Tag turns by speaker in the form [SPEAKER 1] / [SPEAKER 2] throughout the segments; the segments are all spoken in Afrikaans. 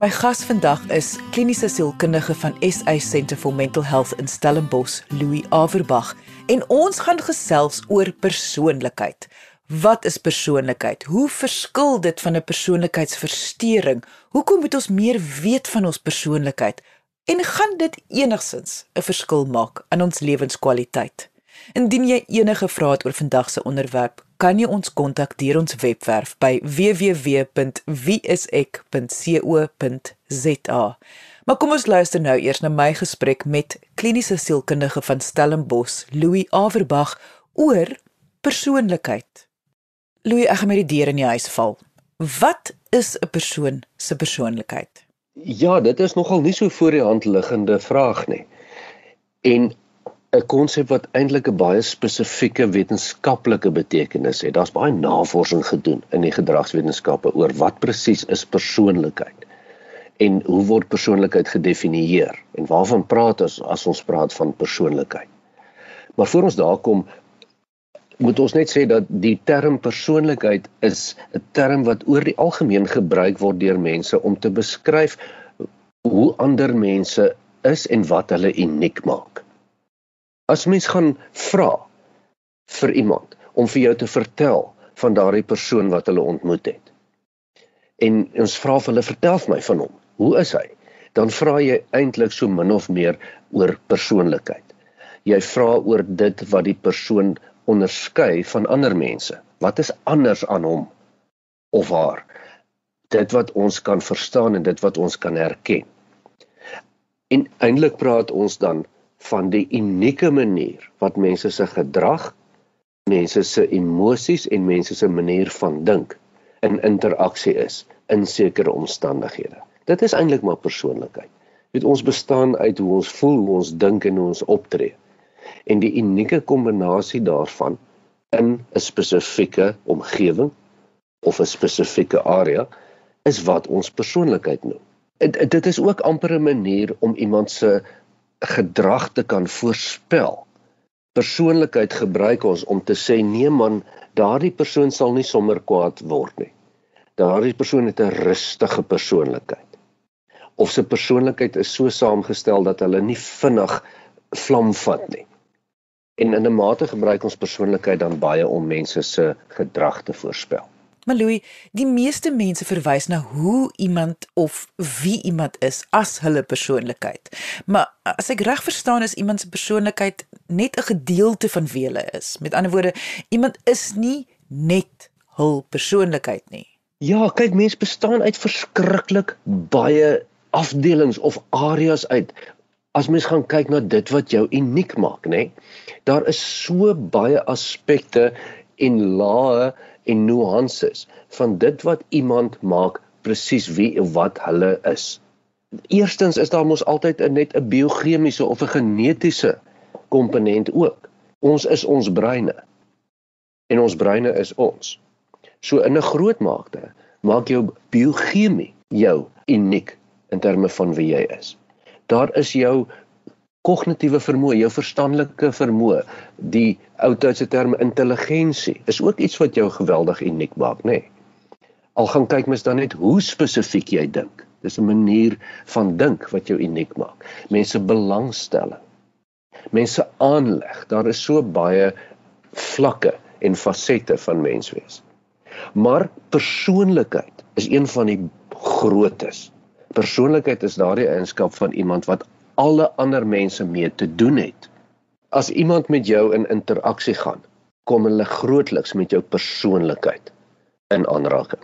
[SPEAKER 1] My gas vandag is kliniese sielkundige van SA Centre for Mental Health in Stellenbosch, Louis Averbag, en ons gaan gesels oor persoonlikheid. Wat is persoonlikheid? Hoe verskil dit van 'n persoonlikheidsversteuring? Hoekom moet ons meer weet van ons persoonlikheid? En gaan dit enigsins 'n verskil maak aan ons lewenskwaliteit? Indien jy enige vrae het oor vandag se onderwerp, kan jy ons kontak deur ons webwerf by www.wieisek.co.za. Maar kom ons luister nou eers na my gesprek met kliniese sielkundige van Stellenbosch, Louis Averbag oor persoonlikheid. Louis, ek gaan met die deur in die huis val. Wat is 'n persoon se persoonlikheid?
[SPEAKER 2] Ja, dit is nogal nie so voor die hand liggende vraag nie. En 'n konsep wat eintlik 'n baie spesifieke wetenskaplike betekenis het. Daar's baie navorsing gedoen in die gedragswetenskappe oor wat presies is persoonlikheid en hoe word persoonlikheid gedefinieer en waarvan praat ons as ons praat van persoonlikheid. Maar voor ons daar kom moet ons net sê dat die term persoonlikheid is 'n term wat oor die algemeen gebruik word deur mense om te beskryf hoe ander mense is en wat hulle uniek maak. As mens gaan vra vir iemand om vir jou te vertel van daardie persoon wat hulle ontmoet het. En ons vra vir hulle vertel vir my van hom. Hoe is hy? Dan vra jy eintlik so min of meer oor persoonlikheid. Jy vra oor dit wat die persoon onderskei van ander mense. Wat is anders aan hom of haar? Dit wat ons kan verstaan en dit wat ons kan herken. En eintlik praat ons dan van die unieke manier wat mense se gedrag, mense se emosies en mense se manier van dink in interaksie is in sekere omstandighede. Dit is eintlik maar persoonlikheid. Dit ons bestaan uit hoe ons voel, hoe ons dink en hoe ons optree. En die unieke kombinasie daarvan in 'n spesifieke omgewing of 'n spesifieke area is wat ons persoonlikheid noem. Dit, dit is ook amper 'n manier om iemand se gedrag te kan voorspel. Persoonlikheid gebruik ons om te sê nee man, daardie persoon sal nie sommer kwaad word nie. Daardie persoon het 'n rustige persoonlikheid. Of sy persoonlikheid is so saamgestel dat hulle nie vinnig vlam vat nie. En in 'n mate gebruik ons persoonlikheid dan baie om mense se gedrag te voorspel.
[SPEAKER 1] Maar Louis, die meeste mense verwys na hoe iemand of wie iemand is as hulle persoonlikheid. Maar as ek reg verstaan is iemand se persoonlikheid net 'n gedeelte van wie hulle is. Met ander woorde, iemand is nie net hul persoonlikheid nie.
[SPEAKER 2] Ja, kyk, mense bestaan uit verskriklik baie afdelings of areas uit. As mens gaan kyk na dit wat jou uniek maak, nê? Daar is so baie aspekte en lae en nuances van dit wat iemand maak presies wie en wat hulle is. Eerstens is daar mos altyd 'n net 'n biochemiese of 'n genetiese komponent ook. Ons is ons breine. En ons breine is ons. So in 'n groot mate maak jou biochemie jou uniek in terme van wie jy is. Daar is jou kognitiewe vermoë, jou verstandelike vermoë, die ou tydse term intelligensie, is ook iets wat jou geweldig uniek maak, nê? Nee. Al gaan kyk mens dan net hoe spesifiek jy dink. Dis 'n manier van dink wat jou uniek maak. Mense belangstelling. Mense aanleg. Daar is so baie vlakke en fasette van menswees. Maar persoonlikheid is een van die grootes. Persoonlikheid is daardie eienskap van iemand wat alle ander mense mee te doen het. As iemand met jou in interaksie gaan, kom hulle grootliks met jou persoonlikheid in aanraking.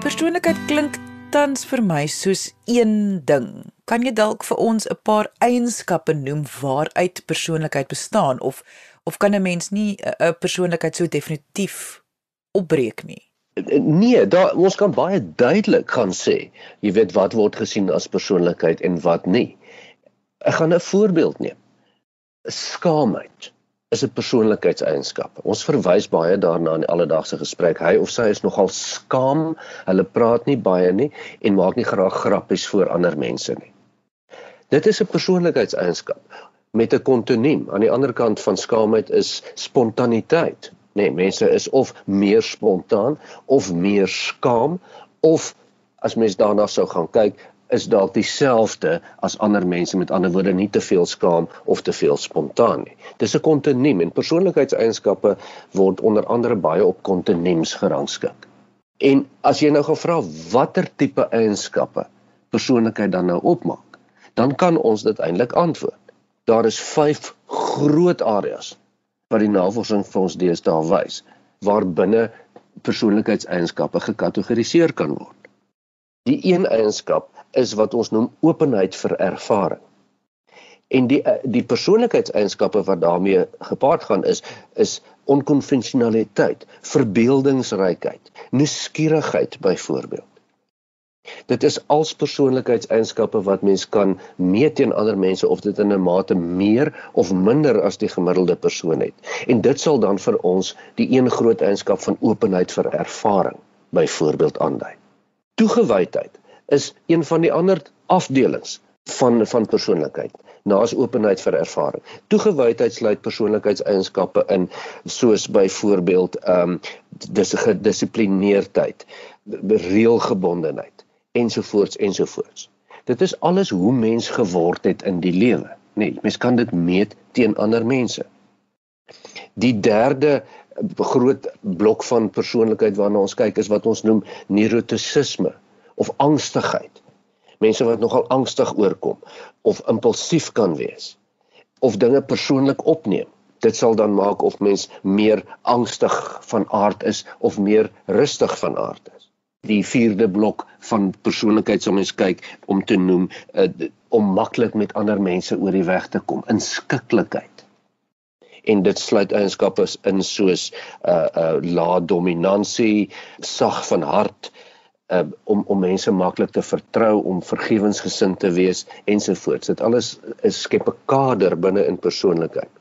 [SPEAKER 1] Persoonlikheid klink tans vir my soos een ding. Kan jy dalk vir ons 'n paar eienskappe noem waaruit persoonlikheid bestaan of of kan 'n mens nie 'n persoonlikheid so definitief opbreek nie?
[SPEAKER 2] Nee, daar ons kan baie duidelik gaan sê, jy weet wat word gesien as persoonlikheid en wat nie. Ek gaan 'n voorbeeld neem. Skaamheid is 'n persoonlikheidseienskap. Ons verwys baie daarna in alledaagse gesprek. Hy of sy is nogal skaam. Hulle praat nie baie nie en maak nie graag grappies voor ander mense nie. Dit is 'n persoonlikheidseienskap met 'n kontinuum. Aan die ander kant van skaamheid is spontaniteit Nee, mense is of meer spontaan of meer skaam of as mens daarna sou gaan kyk, is dalk dieselfde as ander mense met ander woorde nie te veel skaam of te veel spontaan nie. Dis 'n kontinuum en persoonlikheidseienskappe word onder andere baie op kontinuums gerangskik. En as jy nou gevra watter tipe eienskappe persoonlikheid dan nou opmaak, dan kan ons dit eintlik antwoord. Daar is 5 groot areas wat die navorsing vir ons deesdae wys waar binne persoonlikheidseienskappe gekategoriseer kan word. Die een eienskap is wat ons noem openheid vir ervaring. En die die persoonlikheidseienskappe wat daarmee gepaard gaan is is onkonvensionaliteit, verbeeldingsrykheid, nuuskierigheid byvoorbeeld. Dit is als persoonlikheidseienskappe wat mens kan meet teen ander mense of dit in 'n mate meer of minder as die gemiddelde persoon het. En dit sal dan vir ons die een groot eienskap van openheid vir ervaring byvoorbeeld aandui. Toegewydheid is een van die ander afdelings van van persoonlikheid naas openheid vir ervaring. Toegewydheid sluit persoonlikheidseienskappe in soos byvoorbeeld ehm um, dis gedissiplineerdheid, reëlgebondenheid ensovoorts ensovoorts. Dit is alles hoe mens geword het in die lewe. Nee, mens kan dit meet teen ander mense. Die derde groot blok van persoonlikheid waarna ons kyk is wat ons noem neurotissisme of angstigheid. Mense wat nogal angstig oorkom of impulsief kan wees of dinge persoonlik opneem. Dit sal dan maak of mens meer angstig van aard is of meer rustig van aard is. Die vierde blok van persoonlikheid sal mens kyk om te noem uh, om maklik met ander mense oor die weg te kom, inskikkelikheid. En dit sluit eienskappe in soos 'n uh, uh, lae dominansie, sag van hart, uh, om om mense maklik te vertrou, om vergewensgesind te wees ensovoorts. Dit alles is skep 'n kader binne in persoonlikheid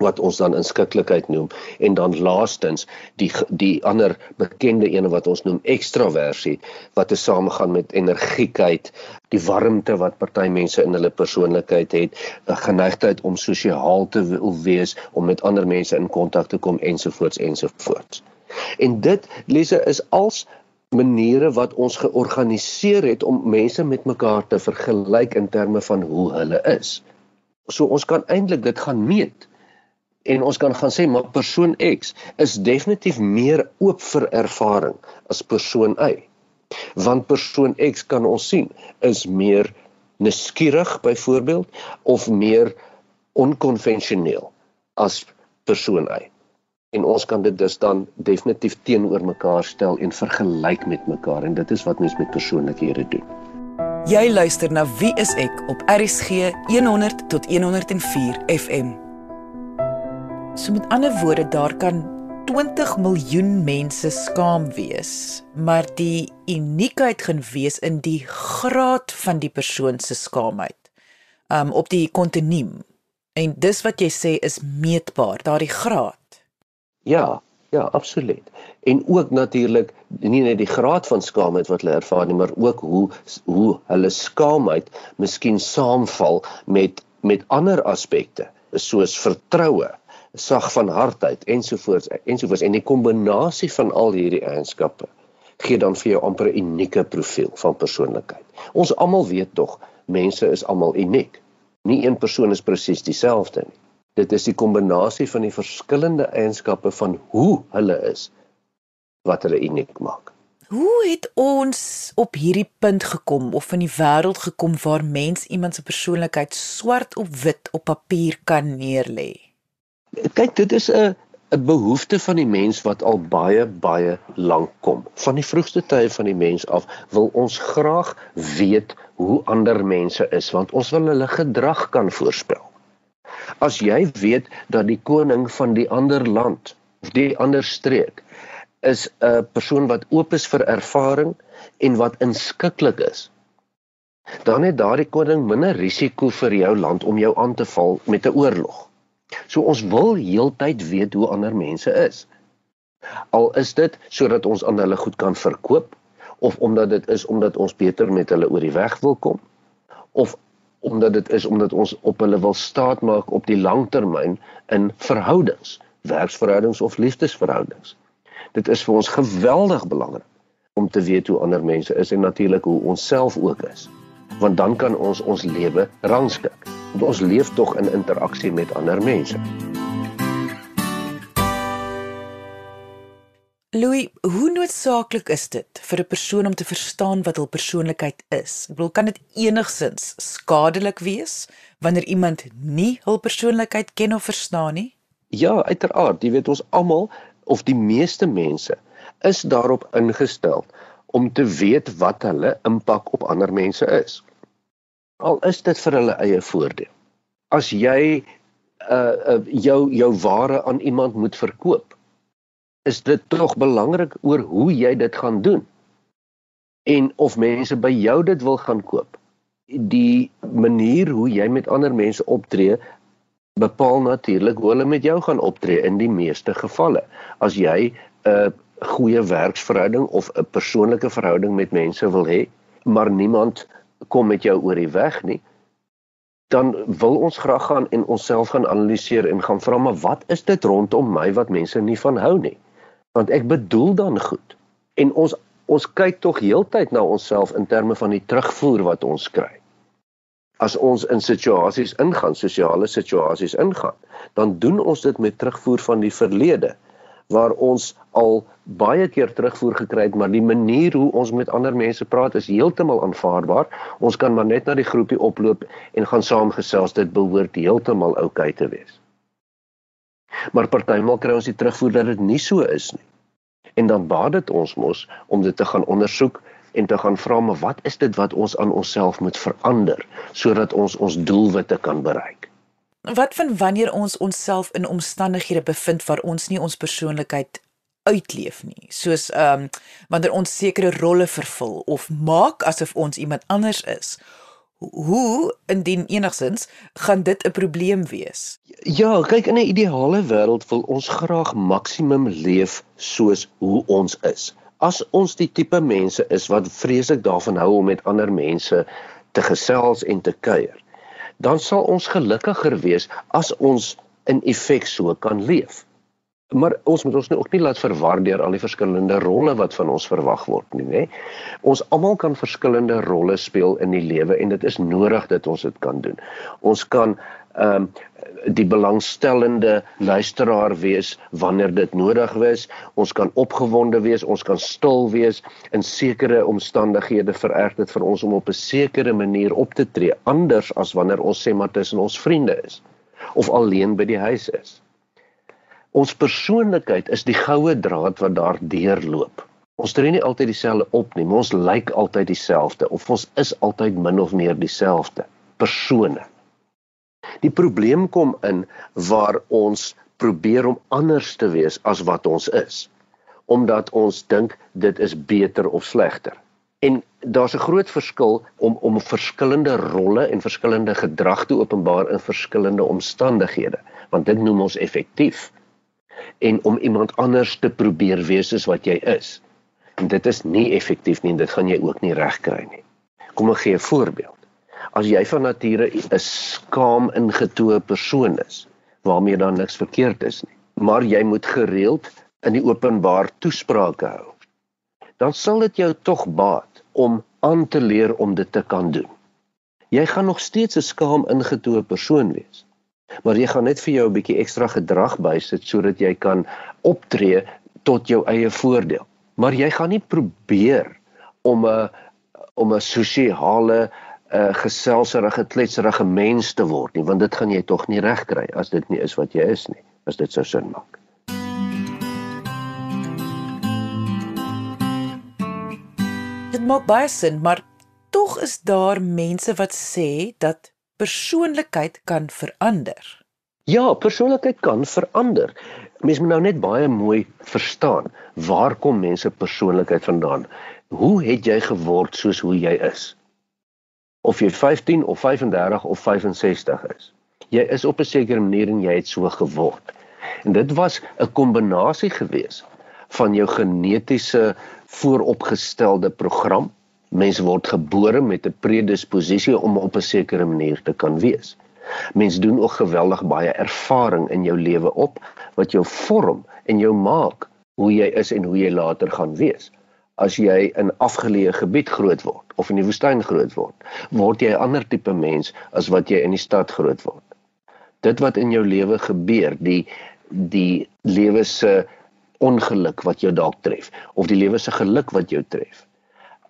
[SPEAKER 2] wat ons dan inskikkelikheid noem en dan laastens die die ander bekende ene wat ons noem ekstraversie wat te samegaan met energiekheid, die warmte wat party mense in hulle persoonlikheid het, 'n geneigtheid om sosiaal te wil wees, om met ander mense in kontak te kom ensovoorts ensovoorts. En dit lesse is als maniere wat ons georganiseer het om mense met mekaar te vergelyk in terme van hoe hulle is. So ons kan eintlik dit gaan meet en ons kan gaan sê maar persoon X is definitief meer oop vir ervaring as persoon Y. Want persoon X kan ons sien is meer nuuskierig byvoorbeeld of meer onkonvensioneel as persoon Y en ons kan dit dus dan definitief teenoor mekaar stel en vergelyk met mekaar en dit is wat mens met persoonlikhede doen.
[SPEAKER 1] Jy luister na Wie is ek op RSG 100 tot 104 FM. So met ander woorde daar kan 20 miljoen mense skaam wees, maar die uniekheid gaan wees in die graad van die persoon se skaamheid. Um op die kontinuum. En dis wat jy sê is meetbaar, daardie graad.
[SPEAKER 2] Ja, ja, absoluut. En ook natuurlik nie net die graad van skaamheid wat hulle ervaar nie, maar ook hoe hoe hulle skaamheid miskien saamval met met ander aspekte, soos vertroue, sag van hartheid ensovoorts ensovoorts en die kombinasie van al hierdie eienskappe gee dan vir jou amper 'n unieke profiel van persoonlikheid. Ons almal weet tog, mense is almal uniek. Nie een persoon is presies dieselfde nie. Dit is die kombinasie van die verskillende eienskappe van hoe hulle is wat hulle uniek maak.
[SPEAKER 1] Hoe het ons op hierdie punt gekom of in die wêreld gekom waar mens iemand se persoonlikheid swart op wit op papier kan neerlê?
[SPEAKER 2] Kyk, dit is 'n 'n behoefte van die mens wat al baie baie lank kom. Van die vroegste tye van die mens af wil ons graag weet hoe ander mense is want ons wil hulle gedrag kan voorspel. As jy weet dat die koning van die ander land of die ander streek is 'n persoon wat oop is vir ervaring en wat inskikkelik is, dan het daardie koning minder risiko vir jou land om jou aan te val met 'n oorlog. So ons wil heeltyd weet hoe ander mense is. Al is dit sodat ons aan hulle goed kan verkoop of omdat dit is omdat ons beter met hulle oor die weg wil kom of omdat dit is omdat ons op hulle wil staatmaak op die langtermyn in verhoudings werksverhoudings of liefdesverhoudings. Dit is vir ons geweldig belangrik om te weet hoe ander mense is en natuurlik hoe ons self ook is. Want dan kan ons ons lewe rangskik. Want ons leef tog in interaksie met ander mense.
[SPEAKER 1] Louis, hoe noodsaaklik is dit vir 'n persoon om te verstaan wat hul persoonlikheid is? Ek bedoel, kan dit enigsins skadelik wees wanneer iemand nie hul persoonlikheid ken of verstaan nie?
[SPEAKER 2] Ja, uiteraard. Jy weet ons almal of die meeste mense is daarop ingestel om te weet wat hulle impak op ander mense is. Al is dit vir hulle eie voordeel. As jy uh, uh jou jou ware aan iemand moet verkoop, is dit tog belangrik oor hoe jy dit gaan doen. En of mense by jou dit wil gaan koop. Die manier hoe jy met ander mense optree bepaal natuurlik hoe hulle met jou gaan optree in die meeste gevalle. As jy 'n uh, goeie werksverhouding of 'n persoonlike verhouding met mense wil hê, maar niemand kom met jou oor die weg nie, dan wil ons graag gaan en onsself gaan analiseer en gaan vra maar wat is dit rondom my wat mense nie van hou nie? Want ek bedoel dan goed. En ons ons kyk tog heeltyd na onsself in terme van die terugvoer wat ons kry. As ons in situasies ingaan, sosiale situasies ingaan, dan doen ons dit met terugvoer van die verlede waar ons al baie keer terugvoer gekry het, maar die manier hoe ons met ander mense praat is heeltemal aanvaarbaar. Ons kan maar net na die groepie oploop en gaan saamgesels, dit behoort heeltemal oukei te wees. Maar partymal kry ons die terugvoer dat dit nie so is nie. En dan baat dit ons mos om dit te gaan ondersoek en te gaan vra maar wat is dit wat ons aan onsself moet verander sodat ons ons doelwitte kan bereik.
[SPEAKER 1] Wat van wanneer ons onsself in omstandighede bevind waar ons nie ons persoonlikheid uitleef nie, soos ehm um, wanneer ons sekere rolle vervul of maak asof ons iemand anders is? Hoe indien enigsins gaan dit 'n probleem wees?
[SPEAKER 2] Ja, kyk in 'n ideale wêreld wil ons graag maksimum leef soos hoe ons is. As ons die tipe mense is wat vreeslik daarvan hou om met ander mense te gesels en te kuier, dan sal ons gelukkiger wees as ons in effek so kan leef. Maar ons moet ons nou ook nie laat verwar deur al die verskillende rolle wat van ons verwag word nie, nê. Ons almal kan verskillende rolle speel in die lewe en dit is nodig dat ons dit kan doen. Ons kan ehm um, die belangstellende luisteraar wees wanneer dit nodig is. Ons kan opgewonde wees, ons kan stil wees. In sekere omstandighede vererg dit vir ons om op 'n sekere manier op te tree, anders as wanneer ons sê maar tussen ons vriende is of alleen by die huis is. Ons persoonlikheid is die goue draad wat daar deurloop. Ons tree nie altyd dieselfde op nie, maar ons lyk altyd dieselfde of ons is altyd min of meer dieselfde persone. Die probleem kom in waar ons probeer om anders te wees as wat ons is omdat ons dink dit is beter of slegter. En daar's 'n groot verskil om om verskillende rolle en verskillende gedrag te openbaar in verskillende omstandighede, want dit noem ons effektief. En om iemand anders te probeer wees soos wat jy is. En dit is nie effektief nie en dit gaan jy ook nie regkry nie. Kom ek gee 'n voorbeeld as jy van nature 'n skaam ingetoe persoon is waarmee daar niks verkeerd is nie maar jy moet gereeld in die openbaar toesprake hou dan sal dit jou tog baat om aan te leer om dit te kan doen. Jy gaan nog steeds 'n skaam ingetoe persoon wees maar jy gaan net vir jou 'n bietjie ekstra gedrag bysit sodat jy kan optree tot jou eie voordeel. Maar jy gaan nie probeer om 'n om 'n sosiale 'n uh, geselserige, kletserige mens te word nie, want dit gaan jy tog nie regkry as dit nie is wat jy is nie, as dit sou sin maak.
[SPEAKER 1] Dit maak baie sin, maar tog is daar mense wat sê dat persoonlikheid kan verander.
[SPEAKER 2] Ja, persoonlikheid kan verander. Mens moet nou net baie mooi verstaan waar kom mense persoonlikheid vandaan? Hoe het jy geword soos hoe jy is? Of jy 15 of 35 of 65 is. Jy is op 'n sekere manier en jy het so geword. En dit was 'n kombinasie gewees van jou genetiese vooropgestelde program. Mense word gebore met 'n predisposisie om op 'n sekere manier te kan wees. Mens doen ook geweldig baie ervaring in jou lewe op wat jou vorm en jou maak hoe jy is en hoe jy later gaan wees. As jy in afgeleë gebied groot word of in die woestyn groot word, word jy 'n ander tipe mens as wat jy in die stad groot word. Dit wat in jou lewe gebeur, die die lewe se ongeluk wat jou dalk tref of die lewe se geluk wat jou tref.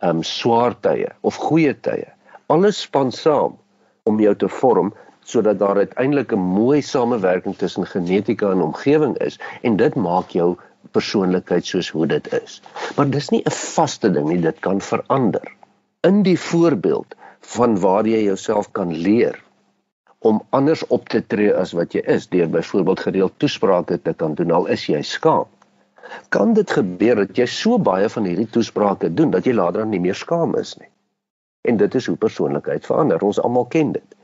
[SPEAKER 2] Um swaar tye of goeie tye. Alles span saam om jou te vorm sodat daar uiteindelik 'n mooi samewerking tussen genetika en omgewing is en dit maak jou persoonlikheid soos hoe dit is. Maar dis nie 'n vaste ding nie, dit kan verander. In die voorbeeld van waar jy jouself kan leer om anders op te tree as wat jy is deur byvoorbeeld gereeld toesprake te kan doen al is jy skaam. Kan dit gebeur dat jy so baie van hierdie toesprake doen dat jy later nie meer skaam is nie? En dit is hoe persoonlikheid verander. Ons almal ken dit.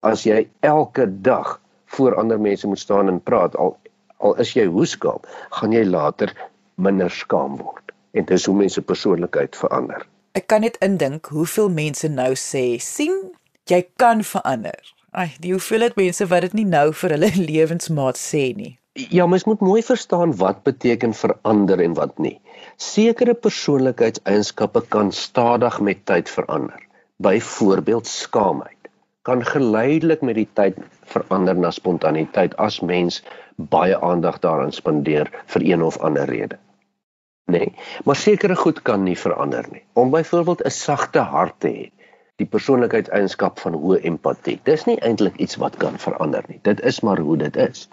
[SPEAKER 2] As jy elke dag voor ander mense moet staan en praat, al al is jy hoe skaam, gaan jy later minder skaam word. En dis hoe mense persoonlikheid verander.
[SPEAKER 1] Ek kan net indink hoeveel mense nou sê, sien, jy kan verander. Ai, die hoeveelheid mense wat dit nie nou vir hulle lewensmaat sê nie.
[SPEAKER 2] Ja, mens moet mooi verstaan wat beteken verander en wat nie. Sekere persoonlikheidseienskappe kan stadig met tyd verander. Byvoorbeeld skaamheid kan geleidelik met die tyd verander na spontaniteit as mens baie aandag daaraan spandeer vir een of ander rede. Nee, maar sekere goed kan nie verander nie. Om byvoorbeeld 'n sagte hart te hê, die persoonlikheidseienskap van hoë empatie. Dis nie eintlik iets wat kan verander nie. Dit is maar hoe dit is.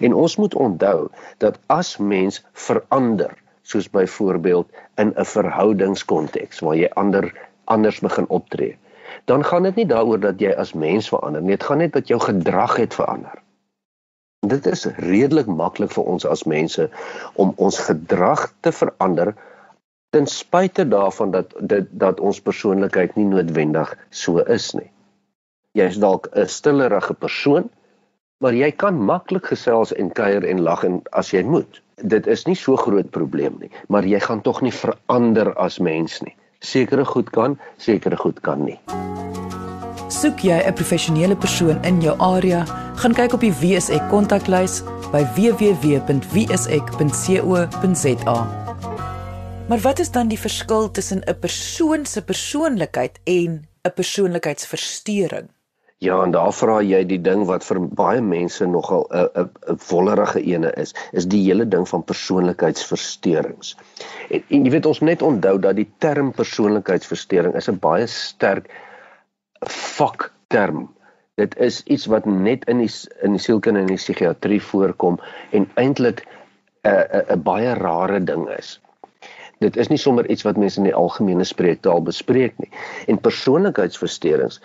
[SPEAKER 2] En ons moet onthou dat as mens verander, soos byvoorbeeld in 'n verhoudingskonteks waar jy ander anders begin optree, dan gaan dit nie daaroor dat jy as mens verander nie, dit gaan net dat jou gedrag het verander. Dit is redelik maklik vir ons as mense om ons gedrag te verander ten spyte daarvan dat dit dat ons persoonlikheid nie noodwendig so is nie. Jy is dalk 'n stillerige persoon, maar jy kan maklik gesels en kuier en lag en as jy moet. Dit is nie so groot probleem nie, maar jy gaan tog nie verander as mens nie. Sekere goed kan, sekere goed kan nie.
[SPEAKER 1] Soek jy 'n professionele persoon in jou area, gaan kyk op die WSE kontaklys by www.wse.co.za. Maar wat is dan die verskil tussen 'n persoon se persoonlikheid en 'n persoonlikheidsversteuring?
[SPEAKER 2] Ja, en daar vra jy die ding wat vir baie mense nogal 'n 'n 'n wollerige ene is, is die hele ding van persoonlikheidsversteurings. En, en jy weet ons net onthou dat die term persoonlikheidsversteuring is 'n baie sterk vakterm. Dit is iets wat net in die in die sielkunde en die psigiatrie voorkom en eintlik 'n 'n 'n baie rare ding is dit is nie sommer iets wat mense in die algemene spreektaal bespreek nie. En persoonlikheidsversteurings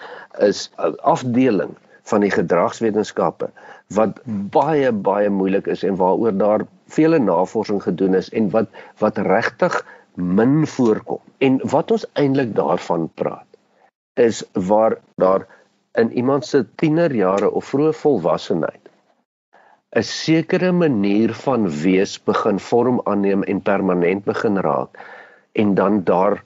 [SPEAKER 2] is 'n afdeling van die gedragswetenskappe wat baie baie moeilik is en waaroor daar vele navorsing gedoen is en wat wat regtig min voorkom. En wat ons eintlik daarvan praat is waar daar in iemand se tienerjare of vroeë volwassenheid 'n sekere manier van wees begin vorm aanneem en permanent begin raak en dan daar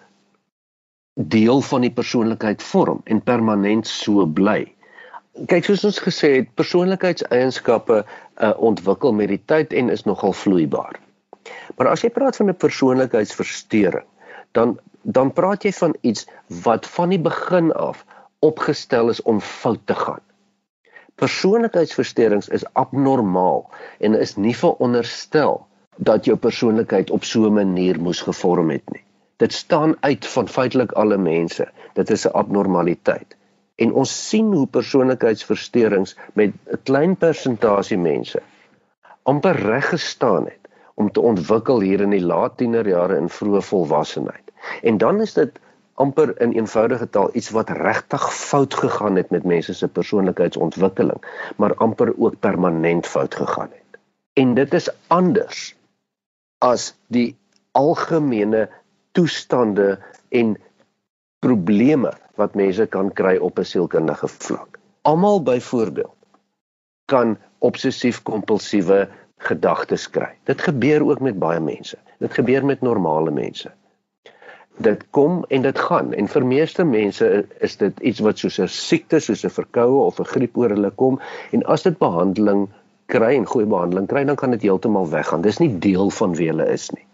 [SPEAKER 2] deel van die persoonlikheid vorm en permanent so bly. Kyk soos ons gesê het, persoonlikheidseienskappe uh, ontwikkel met die tyd en is nogal vloeibaar. Maar as jy praat van 'n persoonlikheidsversteuring, dan dan praat jy van iets wat van die begin af opgestel is om fout te gaan. Persoonlikheidsversteurings is abnormaal en is nie veronderstel dat jou persoonlikheid op so 'n manier moes gevorm het nie. Dit staan uit van feitelik alle mense. Dit is 'n abnormaliteit. En ons sien hoe persoonlikheidsversteurings met 'n klein persentasie mense amper reg gestaan het om te ontwikkel hier in die laat tienerjare en vroeë volwassenheid. En dan is dit amper in eenvoudige taal iets wat regtig fout gegaan het met mense se persoonlikheidsontwikkeling, maar amper ook permanent fout gegaan het. En dit is anders as die algemene toestande en probleme wat mense kan kry op 'n sielkundige vlak. Almal byvoorbeeld kan obsessief-kompulsiewe gedagtes kry. Dit gebeur ook met baie mense. Dit gebeur met normale mense Dit kom en dit gaan en vir meeste mense is dit iets wat soos 'n siekte, soos 'n verkoue of 'n griep oor hulle kom en as dit behandeling kry en goeie behandeling kry, dan kan dit heeltemal weggaan. Dis nie deel van wie hulle is nie.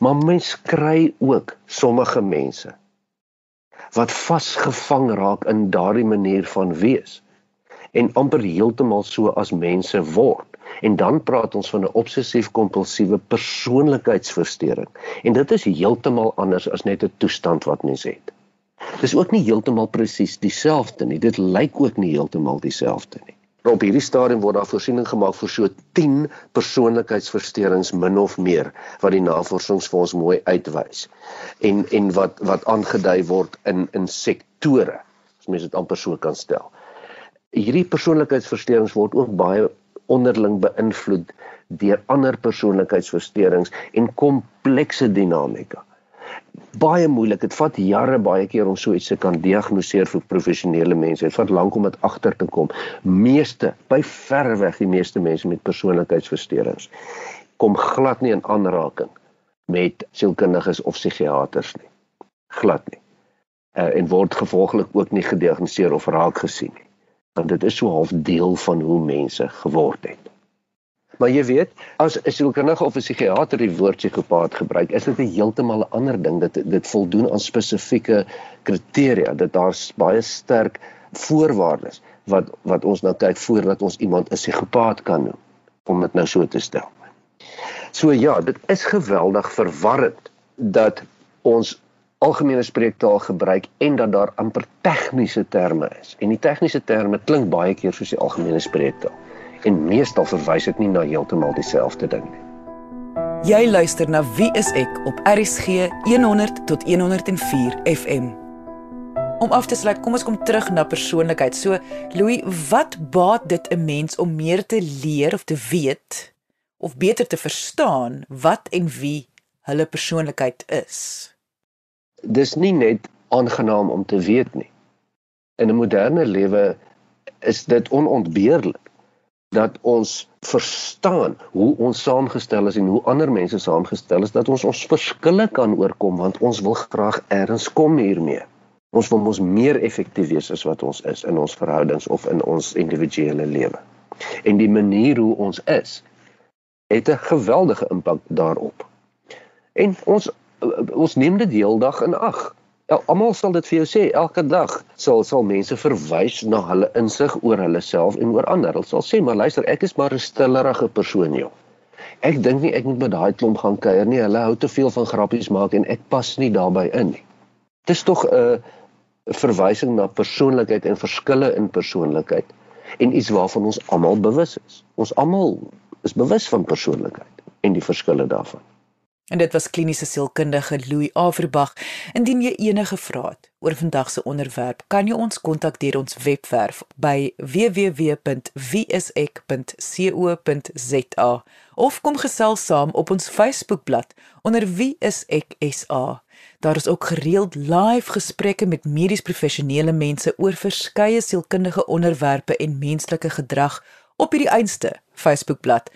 [SPEAKER 2] Maar mens kry ook sommige mense wat vasgevang raak in daardie manier van wees en amper heeltemal so as mense word. En dan praat ons van 'n obsessief-kompulsiewe persoonlikheidsversteuring. En dit is heeltemal anders as net 'n toestand wat mens het. Dis ook nie heeltemal presies dieselfde nie. Dit lyk ook nie heeltemal dieselfde nie. Op hierdie stadium word daar voorsiening gemaak vir so 10 persoonlikheidsversteurings min of meer wat die navorsings vir ons mooi uitwys. En en wat wat aangedui word in in sektore, as mens dit amper so kan stel hierdie persoonlikheidsversteurings word ook baie onderling beïnvloed deur ander persoonlikheidsversteurings en komplekse dinamika. Baie moeilik. Dit vat jare baie keer om so iets te kan diagnoseer vir professionele mense. Dit vat lank om dit agter te kom. Meeste, by verre weg die meeste mense met persoonlikheidsversteurings kom glad nie in aanraking met sielkundiges of psigiaters nie. Glad nie. Uh, en word gevolglik ook nie gediagnoseer of raak gesien nie want dit is so half deel van hoe mense geword het. Maar jy weet, as 'n sielkundige of 'n psigiater die woord psigopaat gebruik, is dit 'n heeltemal 'n ander ding. Dit dit voldoen aan spesifieke kriteria. Dit daar's baie sterk voorwaardes wat wat ons nou kyk voordat ons iemand 'n psigopaat kan noem, om dit nou so te stel. So ja, dit is geweldig verwarrend dat ons algemene spreektaal gebruik en dat daar amper tegniese terme is. En die tegniese terme klink baie keer soos die algemene spreektaal. En meestal verwys dit nie na heeltemal dieselfde ding nie.
[SPEAKER 1] Jy luister na Wie is ek op RCG 100 tot 104 FM. Om af te sluit, kom ons kom terug na persoonlikheid. So, Louis, wat baat dit 'n mens om meer te leer of te weet of beter te verstaan wat en wie hulle persoonlikheid is?
[SPEAKER 2] Dis nie net aangenaam om te weet nie. In 'n moderne lewe is dit onontbeerlik dat ons verstaan hoe ons saamgestel is en hoe ander mense saamgestel is dat ons ons verskille kan oorkom want ons wil graag eers kom hiermee. Ons wil mos meer effektief wees as wat ons is in ons verhoudings of in ons individuele lewe. En die manier hoe ons is het 'n geweldige impak daarop. En ons ons neem dit heeldag in ag. Ja, almal sal dit vir jou sê, elke dag sal sal mense verwys na hulle insig oor hulle self en oor ander. Hulle sal sê, "Maar luister, ek is maar 'n stillerige persoon, joh. Ek dink nie ek moet met daai klomp gaan kuier nie. Hulle hou te veel van grappies maak en ek pas nie daarbey in nie." Dis tog 'n verwysing na persoonlikheid en verskille in persoonlikheid en iets waarvan ons almal bewus is. Ons almal is bewus van persoonlikheid en die verskille daarvan.
[SPEAKER 1] En dit was kliniese sielkundige Louis Averbag. Indien jy enige vrae het oor vandag se onderwerp, kan jy ons kontak deur ons webwerf by www.wieisek.co.za of kom gesels saam op ons Facebookblad onder Wie is ek SA. Daar is ook gereeld live gesprekke met medies professionele mense oor verskeie sielkundige onderwerpe en menslike gedrag op hierdie einste Facebookblad.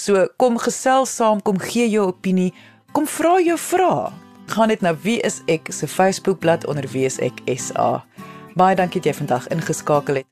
[SPEAKER 1] So kom gesels saam, kom gee jou opinie, kom vra jou vrae. Gaan net na wie is ek se Facebookblad onder wie is ek SA. Baie dankie dat jy vandag ingeskakel het.